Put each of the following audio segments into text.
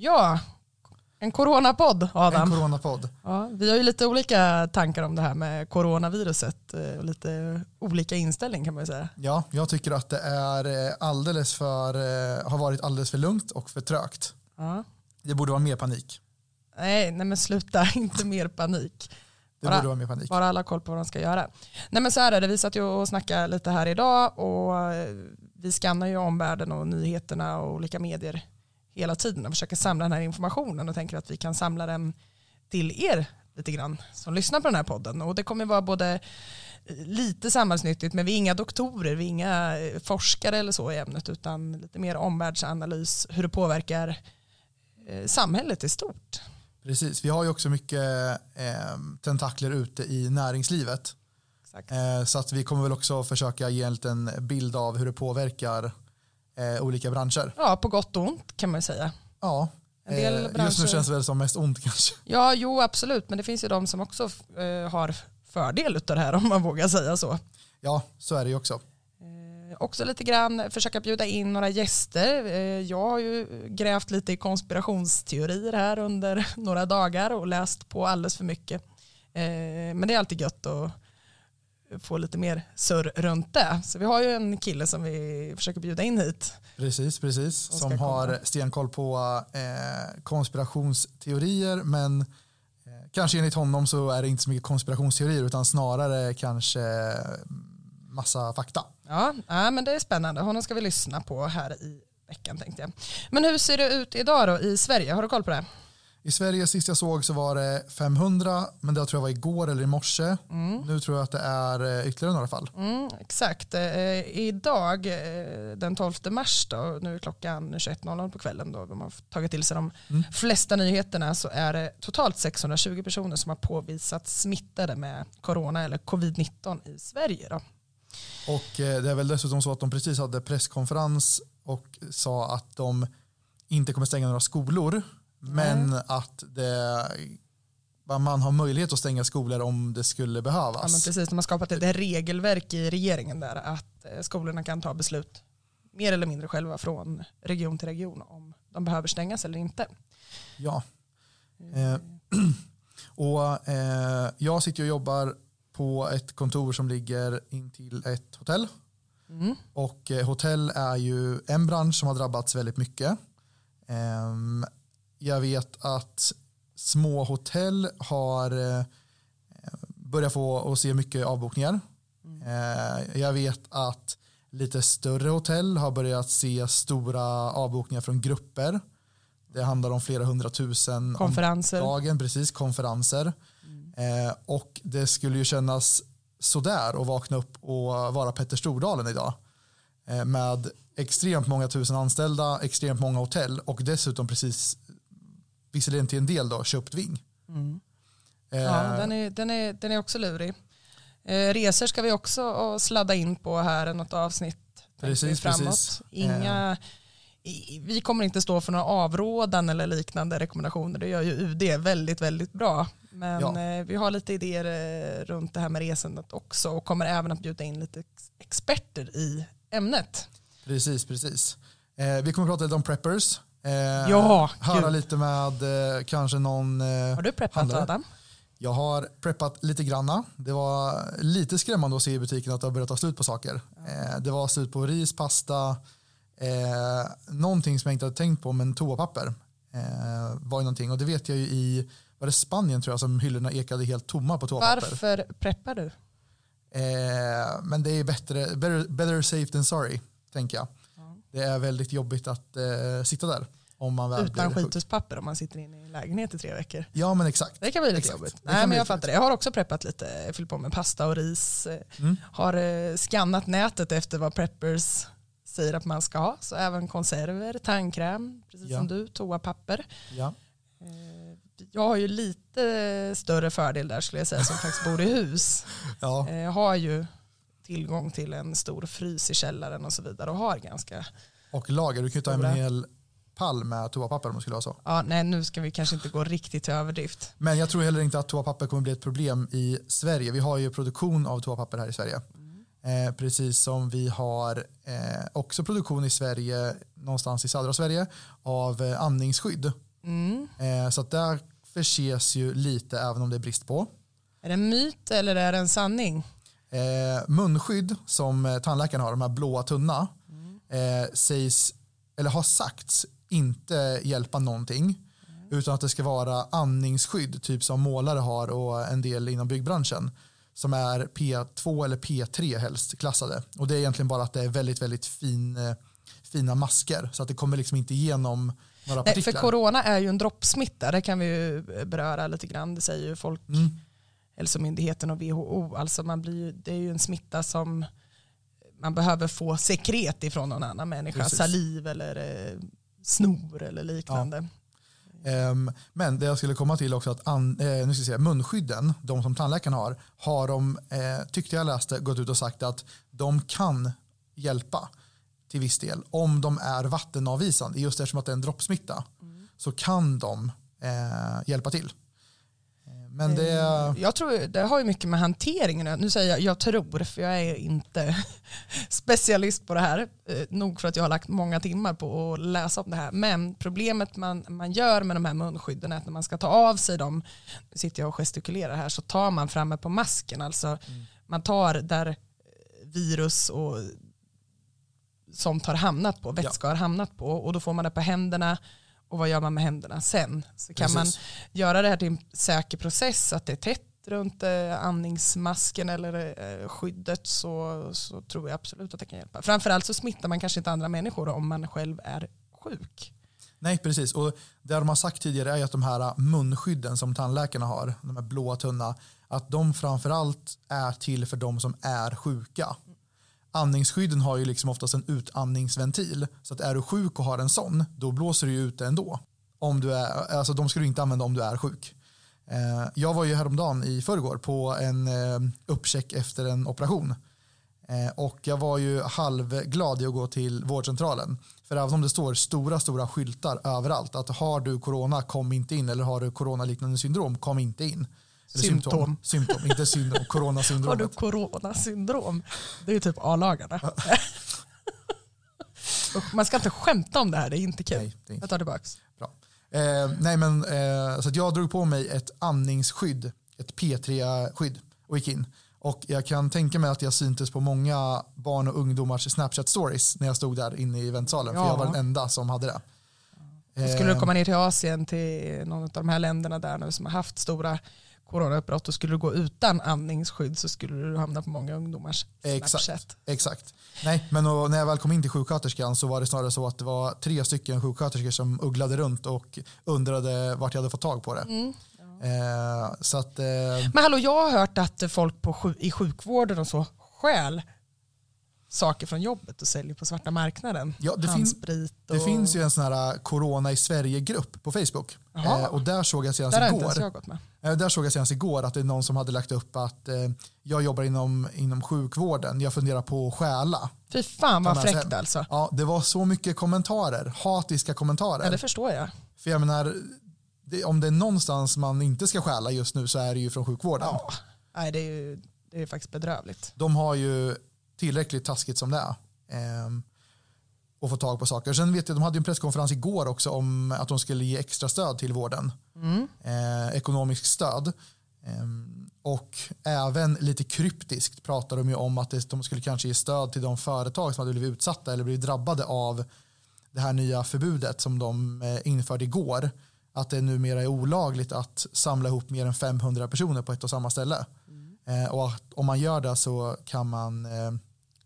Ja, en coronapodd Adam. En coronapodd. Ja, vi har ju lite olika tankar om det här med coronaviruset eh, och lite olika inställning kan man ju säga. Ja, jag tycker att det är eh, alldeles för, eh, har varit alldeles för lugnt och för trögt. Ja. Det borde vara mer panik. Nej, nej men sluta, inte mer panik. Det borde vara mer panik. Bara alla koll på vad de ska göra. Nej men så här är det, vi satt ju och snackade lite här idag och vi skannar ju omvärlden och nyheterna och olika medier hela tiden och försöker samla den här informationen och tänker att vi kan samla den till er lite grann som lyssnar på den här podden och det kommer vara både eh, lite samhällsnyttigt men vi är inga doktorer, vi är inga eh, forskare eller så i ämnet utan lite mer omvärldsanalys, hur det påverkar eh, samhället i stort. Precis, vi har ju också mycket eh, tentakler ute i näringslivet. Eh, så att vi kommer väl också försöka ge en liten bild av hur det påverkar eh, olika branscher. Ja, på gott och ont kan man ju säga. Ja, En del eh, just nu branscher- känns det väl som mest ont kanske. Ja, jo absolut, men det finns ju de som också eh, har fördel av det här om man vågar säga så. Ja, så är det ju också. Eh, också lite grann försöka bjuda in några gäster. Jag har ju grävt lite i konspirationsteorier här under några dagar och läst på alldeles för mycket. Men det är alltid gött att få lite mer surr runt det. Så vi har ju en kille som vi försöker bjuda in hit. Precis, precis. Som komma. har stenkoll på eh, konspirationsteorier men eh, kanske enligt honom så är det inte så mycket konspirationsteorier utan snarare kanske massa fakta. Ja, ja, men det är spännande. Honom ska vi lyssna på här i veckan tänkte jag. Men hur ser det ut idag då i Sverige? Har du koll på det? I Sverige sist jag såg så var det 500 men det tror jag var igår eller i morse. Nu tror jag att det är eh, ytterligare några fall. Mm, exakt. Eh, idag eh, den 12 mars då, nu är klockan 21.00 på kvällen då de har tagit till sig de flesta nyheterna så är det totalt 620 personer som har påvisats smittade med corona eller covid-19 i Sverige. Då. Och eh, det är väl dessutom så att de precis hade presskonferens och sa att de inte kommer stänga några skolor men att det, man har möjlighet att stänga skolor om det skulle Ja, behövas. men precis, de har skapat ett regelverk i regeringen där att eh, skolorna kan ta beslut mer eller mindre själva från region till region om de behöver stängas eller inte. Ja. Eh, och eh, jag sitter och jobbar på ett kontor som ligger intill ett hotell. Mm. Och eh, hotell är ju en bransch som har drabbats väldigt mycket. Jag vet att små hotell har eh, börjat få att se mycket avbokningar. Eh, jag vet att lite större hotell har börjat se stora avbokningar från grupper. Det handlar om flera hundratusen om Konferenser. dagen, precis, konferenser. Eh, och det skulle ju kännas sådär att vakna upp och vara Petter Stordalen idag. Med extremt många tusen anställda, extremt många hotell och dessutom precis, visserligen till en del då, köpt Ving. Mm. Eh, Ja, den är, den, är, den är också lurig. Eh, resor ska vi också eh, sladda in på här, något avsnitt Precis, framåt. precis. Inga, i, vi kommer inte stå för några avrådan eller liknande rekommendationer, det gör ju UD väldigt, väldigt bra. Men Ja. eh, vi har lite idéer eh, runt det här med resandet också och kommer även att bjuda in lite ex- experter i ämnet. Precis, precis. Eh, vi kommer att prata lite om preppers. Eh, Ja, höra gud. lite med eh, kanske någon eh, Har du preppat handlare. Adam? Jag har preppat lite granna. Det var lite skrämmande att se i butiken att det har börjat ta slut på saker. Eh, det var slut på ris, pasta, eh, någonting som jag inte hade tänkt på men toapapper eh, var ju någonting och det vet jag ju i var det Spanien tror jag som hyllorna ekade helt tomma på toapapper. Varför preppar du? Eh, men det är bättre, better, better safe than sorry tänker jag. Ja. Det är väldigt jobbigt att eh, sitta där om man väl Utan skituspapper om man sitter inne i en lägenhet i tre veckor. Ja men exakt. Det kan bli lite Exakt. jobbigt. Nej, men jag fattar det. Jag har också preppat lite, fyllt på med pasta och ris. eh, Mm. Har eh, skannat nätet efter vad preppers säger att man ska ha. Så även konserver, tandkräm, precis Ja. som du, toapapper. Ja. Eh, Jag har ju lite större fördel där skulle jag säga som faktiskt bor i hus. Ja. Eh, Jag har ju tillgång till en stor frys i källaren och så vidare och har ganska, Och lager, du kan ju ta hem en hel pall med toapapper om det skulle vara så. ja nej nu ska vi kanske inte gå riktigt till överdrift. Men jag tror heller inte att toapapper kommer bli ett problem i Sverige. Vi har ju produktion av toapapper här i Sverige. Eh, precis som vi har eh, också produktion i Sverige, någonstans i södra Sverige, av eh, andningsskydd. Mm. Eh, så att där förses ju lite även om det är brist på. Är det en myt eller är det en sanning? Eh, munskydd som eh, tandläkarna har, de här blåa tunna, eh, sägs, eller har sagts inte hjälpa någonting. Utan att det ska vara andningsskydd, typ som målare har och en del inom byggbranschen. Som är P2 eller P3 helst klassade. Och det är egentligen bara att det är väldigt, väldigt fin, eh, fina masker. Så att det kommer liksom inte igenom några Nej, partiklar. för corona är ju en droppsmitta, det kan vi ju beröra lite grann. Det säger ju Folkhälsomyndigheten och WHO. Alltså man blir ju, det är ju en smitta som man behöver få sekret ifrån någon annan människa. Precis. Saliv eller eh, snor eller liknande. Ehm, men det jag skulle komma till också att an, eh, nu ska jag säga, munskydden, de som tandläkarna har, har de, eh, tyckte jag läste, gått ut och sagt att de kan hjälpa till viss del om de är vattenavvisande. Just eftersom att det är en droppsmitta så kan de eh, hjälpa till. Eh, Men det, Jag tror det har ju mycket med hanteringen. Nu säger jag jag tror för jag är inte specialist på det här. Eh, nog för att jag har lagt många timmar på att läsa om det här. Men problemet man, man gör med de här munskydden är att när man ska ta av sig dem, nu sitter jag och gestikulerar här, så tar man framme på masken. Alltså man tar där virus och sånt har hamnat på, vätska har hamnat på och då får man det på händerna och vad gör man med händerna sen? Så kan man Precis. göra det här till en säker process, att det är tätt runt eh, andningsmasken eller eh, skyddet så, så tror jag absolut att det kan hjälpa. Framförallt så smittar man kanske inte andra människor om man själv är sjuk. nej, precis. Och det de har sagt tidigare är att de här munskydden som tandläkarna har, de här blåa tunna, att de framförallt är till för de som är sjuka. Andningsskydden har ju liksom oftast en utandningsventil. Så att är du sjuk och har en sån, då blåser du ju ut det ändå. Om du är, alltså de ska du inte använda om du är sjuk. Eh, jag var ju häromdagen i förrgår på en eh, uppcheck efter en operation. Eh, och jag var ju halvglad i att gå till vårdcentralen. För även om det står stora, stora skyltar överallt att har du corona, kom inte in. Eller har du coronaliknande syndrom, kom inte in. Symptom. Symptom, inte syndrom. Har Coronasyndromet. du coronasyndrom? Det är ju typ A-lagarna. Man ska inte skämta om det här, det är inte kul. Nej, det är inte Jag tar tillbaks. Bra. Eh, nej men, eh, så jag drog på mig ett andningsskydd, ett P3-skydd och gick in. Och jag kan tänka mig att jag syntes på många barn och ungdomars Snapchat-stories när jag stod där inne i väntsalen. För Ja. jag var den enda som hade det. Skulle du Eh, komma ner till Asien, till någon av de här länderna där nu som har haft stora coronautbrott och skulle du gå utan andningsskydd så skulle du hamna på många ungdomars Exakt. Snapchat. Exakt. Nej, men och när jag väl kom in till sjuksköterskan så var det snarare så att det var tre stycken sjuksköterskor som ugglade runt och undrade vart jag hade fått tag på det. Mm. Eh, så att, eh, Men hallå, jag har hört att folk på, i sjukvården och så stjäl saker från jobbet och säljer på svarta marknaden. Ja, det fin- och... det finns ju en sån här eh, Corona i Sverige-grupp på Facebook. Eh, och där såg jag senast Där igår. jag gått med. Eh, Där såg jag senast igår att det är någon som hade lagt upp att eh, jag jobbar inom, inom sjukvården. Jag funderar på att stjäla. Fy fan vad fräckt hem. alltså. Ja, det var så mycket kommentarer, hatiska kommentarer. Ja, det förstår jag. För jag menar, det, om det är någonstans man inte ska stjäla just nu så är det ju från sjukvården. Ja. Nej, det är ju det är faktiskt bedrövligt. De har ju tillräckligt taskigt som det är. Ehm, och få tag på saker. Sen vet jag, de hade en presskonferens igår också om att de skulle ge extra stöd till vården. Mm. eh, ekonomisk stöd. Ehm, och även lite kryptiskt pratar de ju om att det, de skulle kanske ge stöd till de företag som hade blivit utsatta eller blivit drabbade av det här nya förbudet som de eh, införde igår. Att det numera är olagligt att samla ihop mer än 500 personer på ett och samma ställe. Eh, och att om man gör det så kan man eh,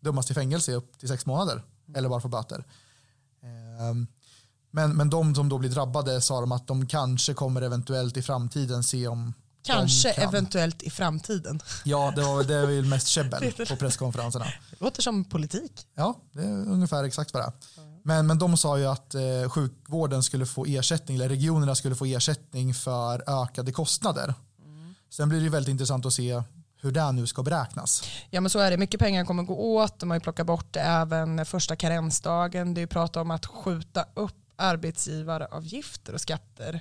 dömas till fängelse upp till sex månader eller bara få böter. Ehm, men, men de som då blir drabbade sa de att de kanske kommer eventuellt i framtiden se om Kanske kan. eventuellt i framtiden. Ja, det, var, det är väl mest käbbel på presskonferenserna. Det låter som politik. Ja, det är ungefär exakt vad det är. Men, men de sa ju att eh, sjukvården skulle få ersättning, eller regionerna skulle få ersättning för ökade kostnader. Sen blir det ju väldigt intressant att se hur det nu ska beräknas. Ja men så är det, mycket pengar kommer gå åt, de har ju plockat bort även första karensdagen, det är ju prat om att skjuta upp arbetsgivaravgifter och skatter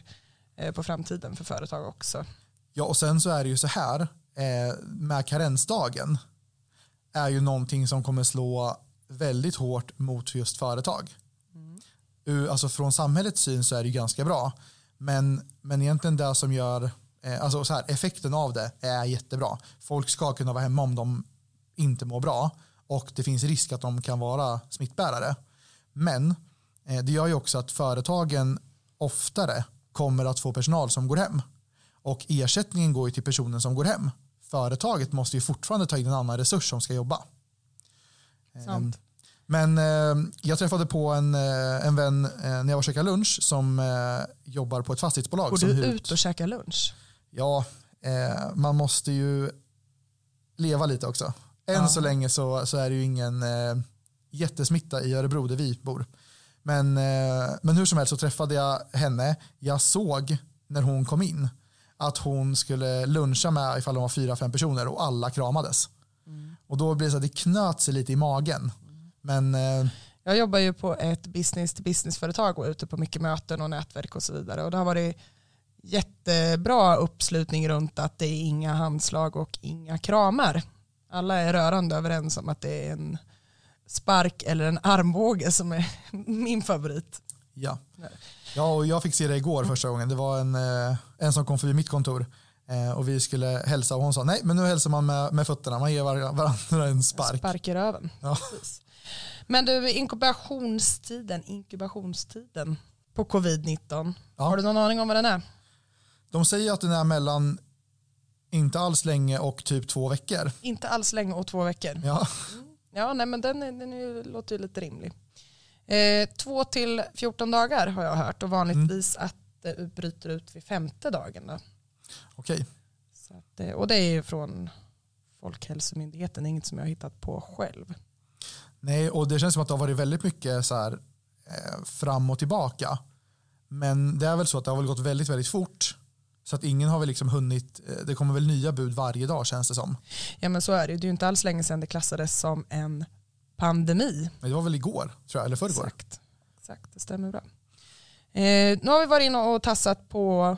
eh, på framtiden för företag också. Ja, och sen så är det ju så här eh, med karensdagen. är ju någonting som kommer slå väldigt hårt mot just företag. Mm. Alltså från samhällets syn så är det ganska bra. Men, men egentligen det som gör, alltså så här, effekten av det är jättebra. Folk ska kunna vara hemma om de inte mår bra och det finns risk att de kan vara smittbärare. Men eh, det gör ju också att företagen oftare kommer att få personal som går hem. Och ersättningen går ju till personen som går hem. Företaget måste ju fortfarande ta in en annan resurs som ska jobba. Sant. Ehm, men eh, jag träffade på en, eh, en vän eh, när jag var och käkade lunch som eh, jobbar på ett fastighetsbolag. Går som du ut och käkar lunch? Ja, eh, man måste ju leva lite också. Än ja. så länge så, så är det ju ingen eh, jättesmitta i Örebro där vi bor. Men, eh, men hur som helst så träffade jag henne. Jag såg när hon kom in att hon skulle luncha med ifall de var fyra, fem personer och alla kramades. Mm. Och då blev det så att det knöt sig lite i magen. Men, eh, jag jobbar ju på ett business to business-företag och är ute på mycket möten och nätverk och så vidare. Och det har varit jättebra uppslutning runt att det är inga handslag och inga kramar. Alla är rörande överens om att det är en spark eller en armbåge som är min favorit. Ja. ja, och jag fick se det igår första gången. Det var en, eh, en som kom förbi mitt kontor eh, och vi skulle hälsa och hon sa nej men nu hälsar man med, med fötterna, man ger varandra en spark. Spark i röven. Ja. Men du, inkubationstiden, inkubationstiden på covid-19, ja. har du någon aning om vad den är? De säger att den är mellan inte alls länge och typ två veckor. Inte alls länge och två veckor. Ja, ja nej, men den, den är, låter ju lite rimlig. Eh, två till 14 dagar har jag hört och vanligtvis mm. att det bryter ut vid femte dagen. Då. Okej. Att, eh, och det är ju från Folkhälsomyndigheten, inget som jag har hittat på själv. Nej, och det känns som att det har varit väldigt mycket så här, eh, fram och tillbaka. Men det är väl så att det har väl gått väldigt, väldigt fort. Så att ingen har väl liksom hunnit, eh, det kommer väl nya bud varje dag känns det som. Ja men så är det Det är ju inte alls länge sedan det klassades som en pandemi. Men det var väl igår, tror jag, eller förrgår. Exakt, Exakt det stämmer bra. Eh, nu har vi varit inne och tassat på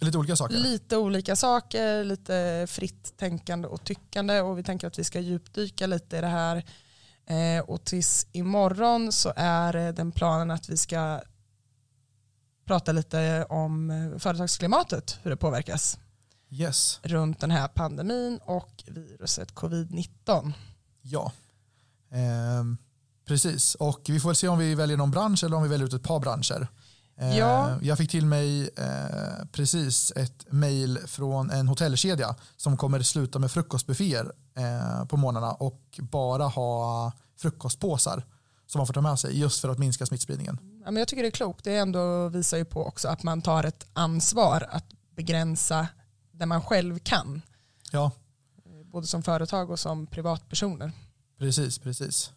lite olika saker. Lite olika saker, lite fritt tänkande och tyckande och vi tänker att vi ska djupdyka lite i det här Eh, och tills imorgon så är den planen att vi ska prata lite om eh, företagsklimatet, hur det påverkas yes. runt den här pandemin och viruset covid-19. Ja, eh, precis. Och vi får se om vi väljer någon bransch eller om vi väljer ut ett par branscher. Eh, ja. Jag fick till mig eh, precis ett mail från en hotellkedja som kommer sluta med frukostbufféer eh, på morgnarna och bara ha frukostpåsar som man får ta med sig just för att minska smittspridningen. Ja, men jag tycker det är klokt. Det ändå visar ju på också att man tar ett ansvar att begränsa det man själv kan. Ja. Både som företag och som privatpersoner. Precis, precis.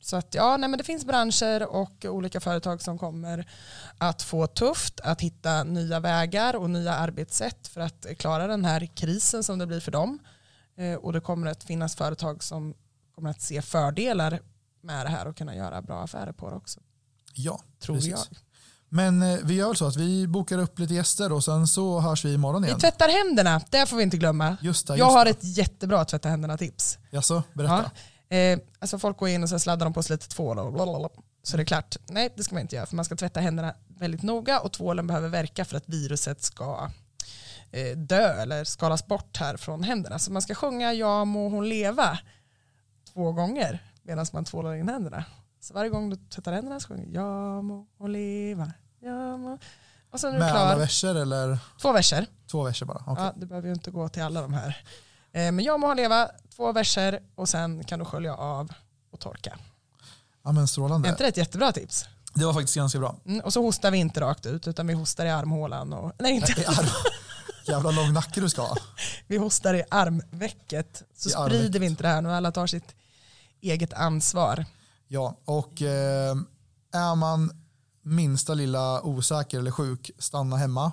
Så att ja, nej, men det finns branscher och olika företag som kommer att få tufft att hitta nya vägar och nya arbetssätt för att klara den här krisen som det blir för dem. Eh, och det kommer att finnas företag som kommer att se fördelar med det här och kunna göra bra affärer på det också. Ja, tror precis. jag. Men eh, vi gör så att vi bokar upp lite gäster och sen så hörs vi imorgon igen. Vi tvättar händerna, det får vi inte glömma. Just det, just jag har ett jättebra tvätta händerna-tips. Jaså, berätta. Ja. Eh, alltså folk går in och så sladdar de på sig lite tvål och blablabla. Så det är klart, nej det ska man inte göra för man ska tvätta händerna väldigt noga och tvålen behöver verka för att viruset ska eh, dö eller skalas bort här från händerna. Så man ska sjunga Ja må hon leva två gånger medan man tvålar in händerna. Så varje gång du tvättar händerna så sjunger Ja må hon leva, ja må och sen är Med du klar. alla verser eller? Två verser. Två verser bara, okay. Ja, du behöver ju inte gå till alla de här. Eh, men jag må ha leva, två verser och sen kan du skölja av och torka. Ja men strålande. Är inte det ett jättebra tips? Det var faktiskt ganska bra. Mm, och så hostar vi inte rakt ut utan vi hostar i armhålan. Och, nej, inte. Nej, arm, jävla lång nacke du ska ha. Vi hostar i armvecket så I sprider armvecket. vi inte det här nu. Alla tar sitt eget ansvar. Ja, och eh, är man minsta lilla osäker eller sjuk, stanna hemma.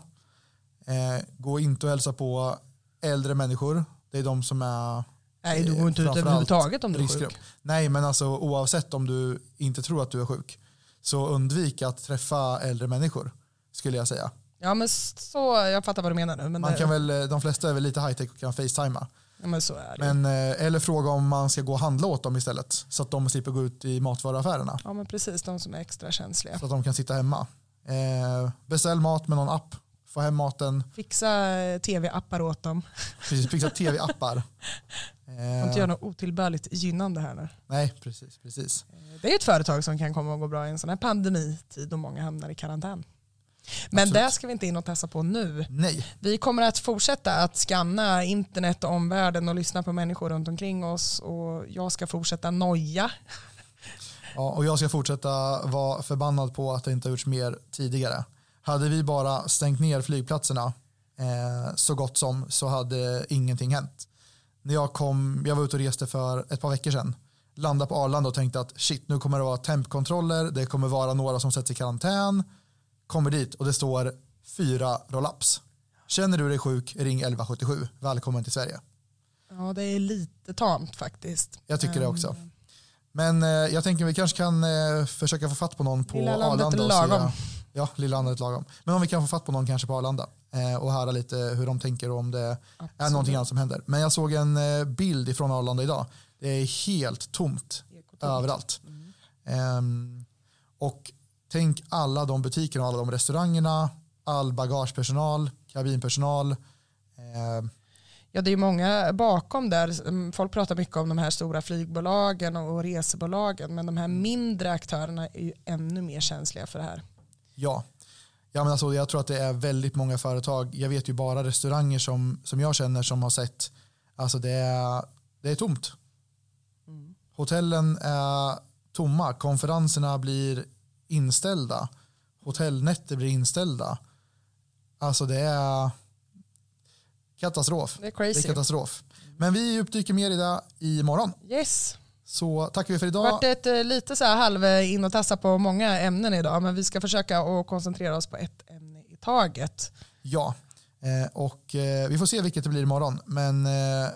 Eh, gå inte och hälsa på äldre människor det är de som är Nej, du går inte ut överhuvudtaget om du är sjuk. Nej, men alltså oavsett om du inte tror att du är sjuk så undvik att träffa äldre människor skulle jag säga. Ja, men så, jag fattar vad du menar nu. Men Man det... kan väl, de flesta är väl lite high tech och kan facetima. Men så är det. Men, eh, eller fråga om man ska gå och handla åt dem istället. Så att de slipper gå ut i matvaruaffärerna. Ja men precis, de som är extra känsliga. Så att de kan sitta hemma. Eh, beställ mat med någon app. Få hem maten. Fixa eh, tv-appar åt dem. Precis, fixa tv-appar. Får inte göra något otillbörligt gynnande här nu. Nej, precis. precis. Eh, Det är ett företag som kan komma att gå bra i en sån här pandemitid och många hamnar i karantän. Men Absolut. det ska vi inte in och testa på nu. Nej, Vi kommer att fortsätta att scanna internet och omvärlden och lyssna på människor runt omkring oss och jag ska fortsätta noja. Ja, och jag ska fortsätta vara förbannad på att det inte har gjorts mer tidigare. Hade vi bara stängt ner flygplatserna eh, så gott som så hade ingenting hänt. När jag kom, jag var ute och reste för ett par veckor sedan, landade på Arlanda och tänkte att shit, nu kommer det vara tempkontroller, det kommer vara några som sätts i karantän, kommer dit och det står fyra roll-ups. Känner du dig sjuk, ring 1177. Välkommen till Sverige. Ja, det är lite tamt faktiskt. Jag tycker det Ehm, också. Men eh, jag tänker vi kanske kan eh, försöka få fatt på någon på Lilla landet Arlanda. är och se- lagom. Ja, lilla landet är lagom. Men om vi kan få fatt på någon kanske på Arlanda eh, och höra lite hur de tänker och om det är Absolut. någonting annat som händer. Men jag såg en eh, bild ifrån Arlanda idag. Det är helt tomt Ekotomt. överallt. Mm. Ehm, och tänk alla de butikerna och alla de restaurangerna, all bagagepersonal, kabinpersonal. ehm, Ja, det är många bakom där. Folk pratar mycket om de här stora flygbolagen och resebolagen, men de här mindre aktörerna är ju ännu mer känsliga för det här. Ja, ja men alltså, jag tror att det är väldigt många företag. Jag vet ju bara restauranger som, som jag känner som har sett, alltså det är, det är tomt. Mm. Hotellen är tomma, konferenserna blir inställda, hotellnätter blir inställda. Alltså det är katastrof. Det är Det crazy. är katastrof. Men vi djupdyker mer i det imorgon. Yes. Så tackar vi för Det idag. har varit ett, eh, lite så här halv eh, in och tassa på många ämnen idag, men vi ska försöka att koncentrera oss på ett ämne i taget. Ja, eh, och vi får se vilket det blir imorgon. Men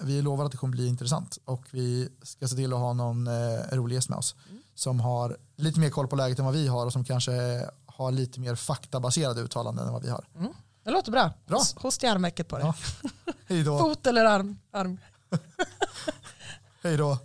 vi lovar att det kommer bli intressant och vi ska se till att ha någon rolig gäst med oss som har lite mer koll på läget än vad vi har och som kanske har lite mer faktabaserade uttalanden än vad vi har. Det låter bra. Bra. Hos- Host i armvecket på det. Ja. Hej då. Fot eller arm. arm. Hej då.